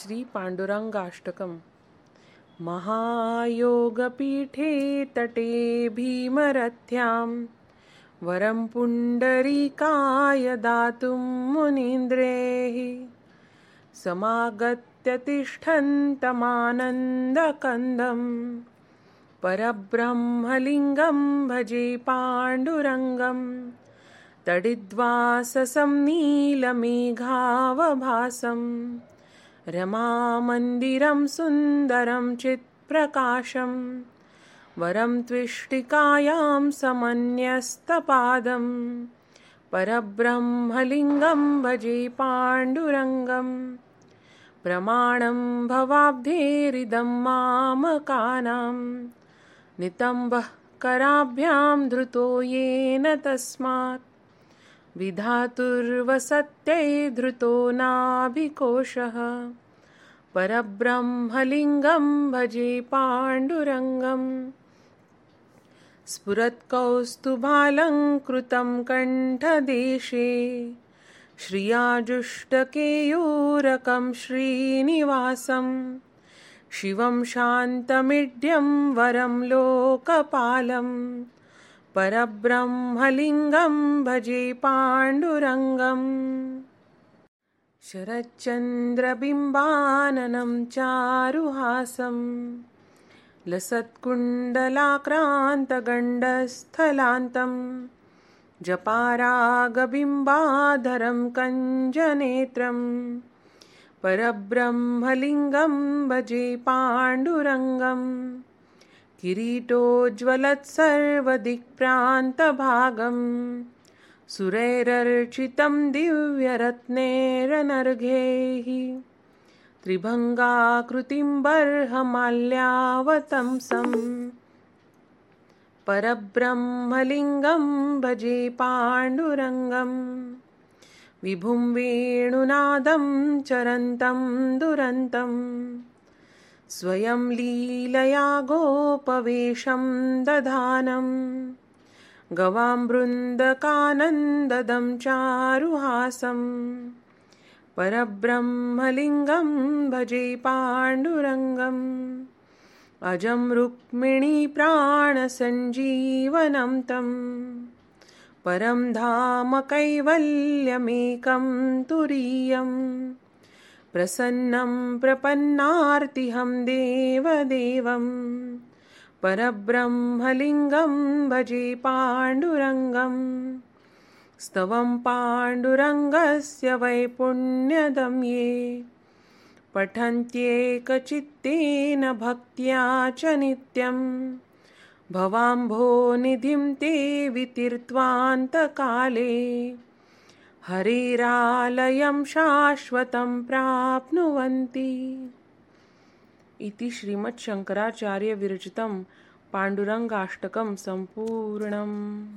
श्रीपाण्डुरङ्गाष्टकम्। महायोगपीठे तटे भीमरथ्यां वरं पुण्डरीकाय दातुं मुनीन्द्रेः समागत्य तिष्ठन्तमानन्दकन्दं परब्रह्मलिङ्गं भजे पाण्डुरङ्गम्। तडिद्वाससं नीलमेघावभासं रमामन्दिरं सुन्दरं चित्प्रकाशं वरं त्विष्टिकायां समन्यस्तपादं परब्रह्मलिङ्गं भजे पाण्डुरङ्गम् प्रमाणं भवाब्धेरिदं मामकानां नितम्बः कराभ्यां धृतो येन तस्मात् विधातुर्वसत्यै धृतो नाभिकोशः। परब्रह्मलिङ्गं भजे पाण्डुरङ्गम्। स्फुरत्कौस्तुभालङ्कृतं कण्ठदेशे। श्रियाजुष्टकेयूरकं श्रीनिवासम्। शिवं शान्तमिड्यं वरं लोकपालम् परब्रह्मलिङ्गं भजे पाण्डुरङ्गम्। शरच्चन्द्रबिम्बाननं चारुहासं। लसत्कुण्डलाक्रान्तगण्डस्थलान्तं। जपारागबिम्बाधरं कञ्जनेत्रम् परब्रह्मलिङ्गं भजे पाण्डुरङ्गम् किरीटोज्ज्वलत्सर्वदिक्प्रान्तभागं सुरैरर्चितं दिव्यरत्नेरनर्घैः। त्रिभङ्गाकृतिं बर्हमाल्यावतंसं परब्रह्मलिङ्गं भजे पाण्डुरङ्गम्। विभुं वेणुनादं चरन्तं दुरन्तं स्वयं लीलया गोपवेशं दधानं। गवां बृन्दकानन्ददं चारुहासं। परब्रह्मलिङ्गं भजे पाण्डुरङ्गम्। अजं रुक्मिणीप्राणसञ्जीवनं तम् परं धाम कैवल्यमेकं तुरीयं प्रसन्नं प्रपन्नार्तिहं देवदेवं। परब्रह्मलिङ्गं भजे पाण्डुरङ्गम् स्तवं पाण्डुरङ्गस्य वैपुण्यदं ये। पठन्त्येकचित्तेन भक्त्या च नित्यम् भवाम्भोनिधिं ते वितीर्त्वान्तकाले हरेरालयं शाश्वतं प्राप्नुवन्ति। इति श्रीमच्छङ्कराचार्यविरचितं पाण्डुरङ्गाष्टकं सम्पूर्णम्